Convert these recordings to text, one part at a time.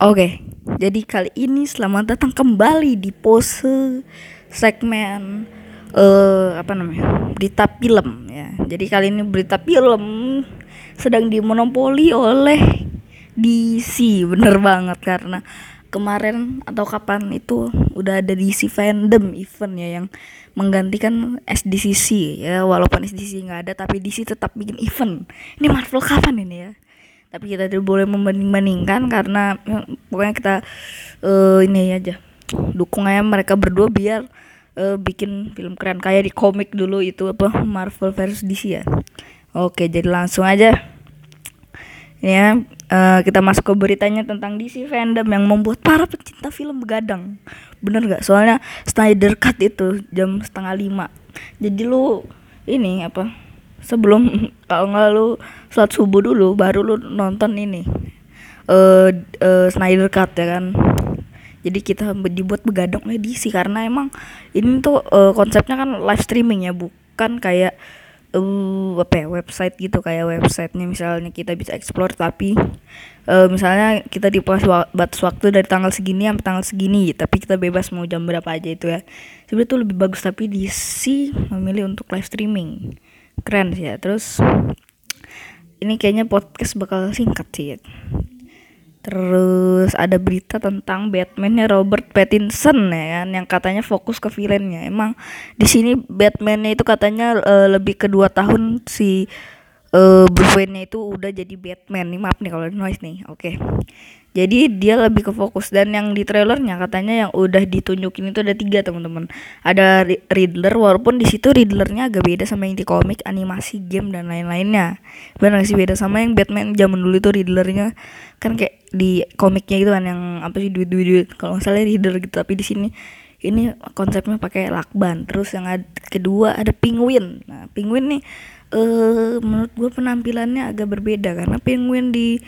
Oke, jadi kali ini selamat datang kembali di pose segmen eh apa namanya berita film ya. Jadi kali ini berita film sedang dimonopoli oleh DC, bener banget karena kemarin atau kapan itu udah ada DC fandom event ya yang menggantikan SDCC ya walaupun SDCC nggak ada tapi DC tetap bikin event. Ini Marvel kapan ini ya? Tapi kita tidak boleh membanding-bandingkan karena ya, pokoknya kita uh, ini aja. Dukung aja mereka berdua biar uh, bikin film keren. Kayak di komik dulu itu apa Marvel versus DC ya. Oke jadi langsung aja. Ya uh, kita masuk ke beritanya tentang DC fandom yang membuat para pecinta film begadang. Bener gak soalnya Snyder Cut itu jam setengah lima. Jadi lu ini apa sebelum kalau nggak lu sholat subuh dulu baru lu nonton ini. Eh uh, uh, Snyder Cut ya kan? Jadi kita dibuat begadang edisi karena emang ini tuh uh, konsepnya kan live streaming ya bukan kayak uh, apa ya, website gitu kayak websitenya misalnya kita bisa explore tapi uh, misalnya kita di batas waktu dari tanggal segini sampai tanggal segini tapi kita bebas mau jam berapa aja itu ya. Sebenarnya tuh lebih bagus tapi DC memilih untuk live streaming keren sih ya terus ini kayaknya podcast bakal singkat sih ya. Terus ada berita tentang Batman-nya Robert Pattinson ya kan yang katanya fokus ke villainnya. Emang di sini Batman-nya itu katanya uh, lebih ke dua tahun si uh, Bruce Wayne-nya itu udah jadi Batman. Nih maaf nih kalau noise nih. Oke. Okay jadi dia lebih ke fokus dan yang di trailernya katanya yang udah ditunjukin itu ada tiga teman-teman ada Riddler walaupun di situ Riddlernya agak beda sama yang di komik animasi game dan lain-lainnya benar sih beda sama yang Batman zaman dulu itu Riddlernya kan kayak di komiknya itu kan yang apa sih duit duit duit kalau nggak salah Riddler gitu tapi di sini ini konsepnya pakai lakban terus yang ada, kedua ada penguin nah penguin nih uh, menurut gue penampilannya agak berbeda karena penguin di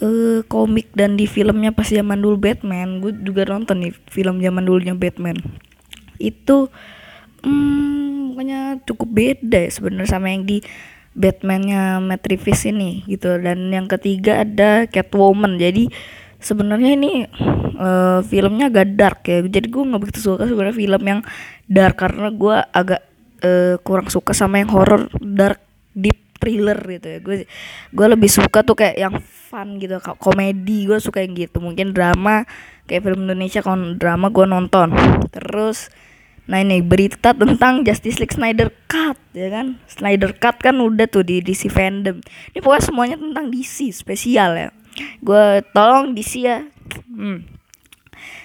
uh, komik dan di filmnya pas zaman dulu Batman gue juga nonton nih film zaman dulunya Batman. Itu hmm, cukup beda ya sebenarnya sama yang di Batmannya Matt Reeves ini gitu. Dan yang ketiga ada Catwoman. Jadi sebenarnya ini uh, filmnya agak dark ya. Jadi gue nggak begitu suka sebenarnya film yang dark karena gue agak uh, kurang suka sama yang horror dark deep thriller gitu ya. Gue gue lebih suka tuh kayak yang fun gitu komedi. Gue suka yang gitu. Mungkin drama kayak film Indonesia kalau drama gue nonton. Terus nah ini berita tentang Justice League Snyder Cut ya kan? Snyder Cut kan udah tuh di DC fandom. Ini pokoknya semuanya tentang DC spesial ya. Gue tolong DC ya. Hmm.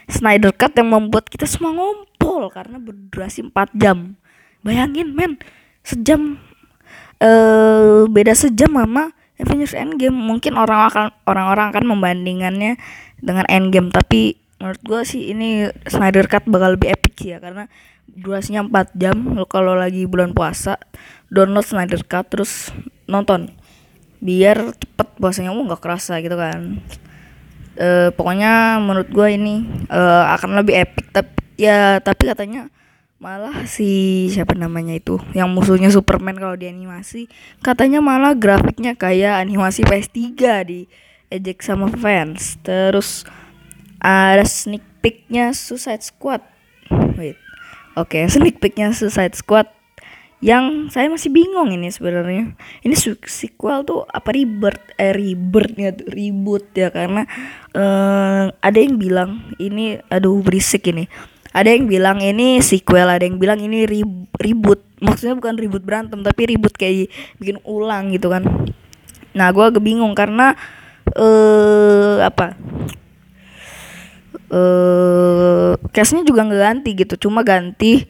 Snyder Cut yang membuat kita semua ngompol karena berdurasi 4 jam. Bayangin men sejam uh, beda sejam sama Avengers Endgame. Mungkin orang akan orang-orang akan membandingannya dengan Endgame. Tapi menurut gue sih ini Snyder Cut bakal lebih epic sih ya karena durasinya 4 jam. Lo kalau lagi bulan puasa download Snyder Cut terus nonton. Biar cepet puasanya. Mau nggak kerasa gitu kan. E, pokoknya menurut gue ini e, akan lebih epic. Tapi ya tapi katanya malah si siapa namanya itu yang musuhnya Superman kalau di animasi katanya malah grafiknya kayak animasi PS3 di ejek sama fans. Terus ada sneak peeknya Suicide Squad. Wait oke okay, sneak peeknya Suicide Squad yang saya masih bingung ini sebenarnya. Ini sequel tuh apa rebirth eh rebirthnya reboot ya karena uh, ada yang bilang ini aduh berisik ini ada yang bilang ini sequel ada yang bilang ini reboot maksudnya bukan reboot berantem tapi reboot kayak bikin ulang gitu kan. Nah gue bingung karena eh uh, apa? Eh uh, cashnya juga nggak ganti gitu. Cuma ganti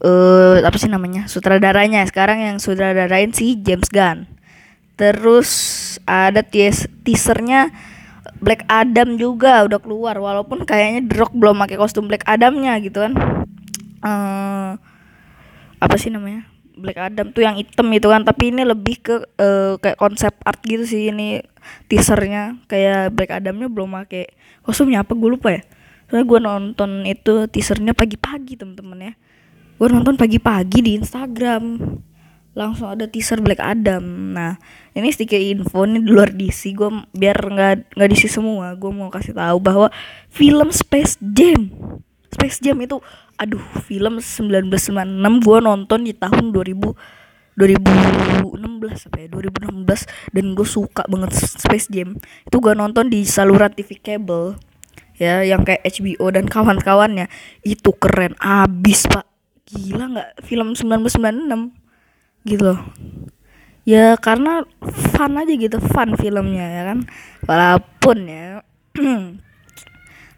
eh uh, apa sih namanya? Sutradaranya. Sekarang yang sutradarain si James Gunn. Terus ada teasernya Black Adam juga udah keluar walaupun kayaknya The belum pakai kostum Black Adamnya gitu kan. Uh, apa sih namanya? Black Adam tuh yang hitam itu kan tapi ini lebih ke uh, kayak konsep art gitu sih ini teasernya. Kayak Black Adamnya belum pakai kostumnya apa gue lupa ya. Soalnya gue nonton itu teasernya pagi-pagi temen-temen ya. Gue nonton pagi-pagi di Instagram langsung ada teaser Black Adam. Nah ini sedikit info ini di luar DC gue biar nggak nggak DC semua gue mau kasih tahu bahwa film Space Jam Space Jam itu aduh film 1996 gue nonton di tahun 2000 2016 apa ya 2016 dan gue suka banget Space Jam. Itu gue nonton di saluran TV kabel ya yang kayak HBO dan kawan-kawannya. Itu keren abis pak. Gila nggak film 1996 gitu loh. Ya karena fun aja gitu fun filmnya ya kan? Walaupun ya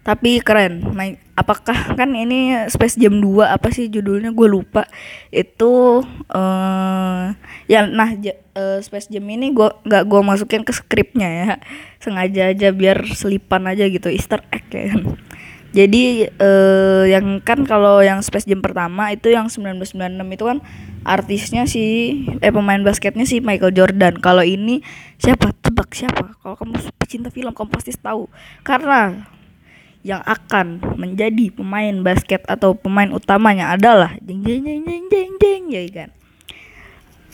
tapi keren. Main apakah kan ini Space Jam 2 apa sih judulnya? Gue lupa. Itu uh, ya nah uh, Space Jam ini gue nggak gue masukin ke skripnya ya. Sengaja aja biar selipan aja gitu Easter egg ya kan jadi uh, yang kan kalau yang Space Jam pertama itu yang 1996 itu kan artisnya si eh pemain basketnya si Michael Jordan. Kalau ini siapa? Tebak siapa? Kalau kamu pecinta film kamu pasti tahu. Karena yang akan menjadi pemain basket atau pemain utamanya adalah jeng jeng jeng jeng jeng jeng ya kan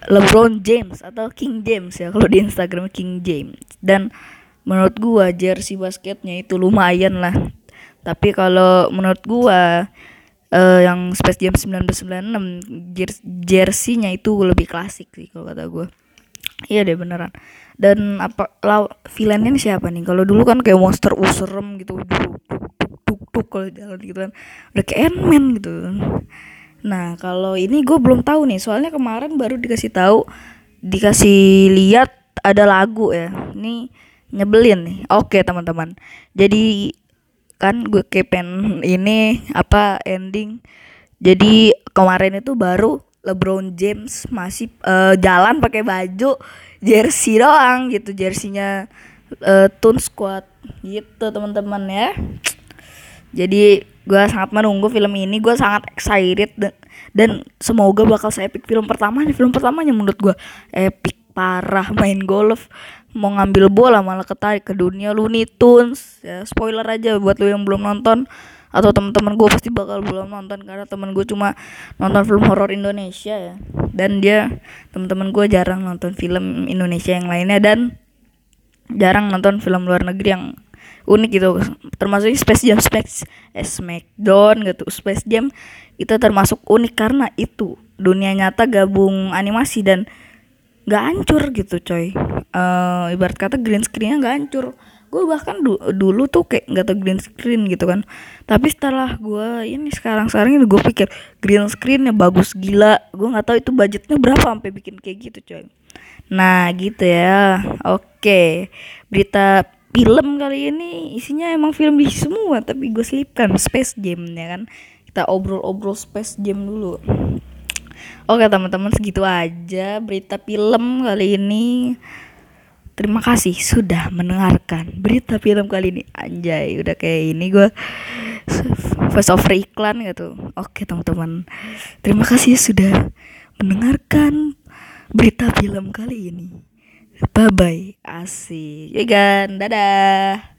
LeBron James atau King James ya kalau di Instagram King James dan menurut gua jersey basketnya itu lumayan lah tapi kalau menurut gua uh, yang Space Jam 1996 jersey-nya itu lebih klasik sih kalau kata gua. Iya deh beneran. Dan apa law villainnya siapa nih? Kalau dulu kan kayak monster userem gitu dulu tuk tuk kalau jalan gitu kan. Udah kayak Ant-Man gitu. Nah kalau ini gue belum tahu nih. Soalnya kemarin baru dikasih tahu dikasih lihat ada lagu ya. Ini nyebelin nih. Oke teman-teman. Jadi kan gue kepen ini apa ending. Jadi kemarin itu baru LeBron James masih uh, jalan pakai baju jersey doang gitu jersinya uh, Toon Squad gitu teman-teman ya. Jadi gue sangat menunggu film ini gue sangat excited dan, dan semoga bakal saya epic film pertamanya film pertamanya menurut gue epic parah main golf mau ngambil bola malah ketarik ke dunia. Looney Tunes ya spoiler aja buat lo yang belum nonton. Atau teman-teman gue pasti bakal belum nonton karena teman gue cuma nonton film horor Indonesia ya. Dan dia teman-teman gue jarang nonton film Indonesia yang lainnya dan jarang nonton film luar negeri yang unik gitu. Termasuk Space Jam Space eh, Smackdown gitu. Space Jam itu termasuk unik karena itu dunia nyata gabung animasi dan nggak hancur gitu coy. Uh, ibarat kata green screennya nggak hancur. Gue bahkan du dulu tuh kayak nggak tau green screen gitu kan. Tapi setelah gue ini sekarang sekarang ini gue pikir green screennya bagus gila. Gue nggak tahu itu budgetnya berapa sampai bikin kayak gitu coy. Nah gitu ya. Oke. Berita film kali ini isinya emang film di semua tapi gue selipkan space jam ya kan. Kita obrol-obrol space jam dulu Oke teman-teman segitu aja berita film kali ini. Terima kasih sudah mendengarkan berita film kali ini. Anjay udah kayak ini gue Voice over iklan gitu. Oke teman-teman. Terima kasih sudah mendengarkan berita film kali ini. Bye bye Asik. Ya kan? Dadah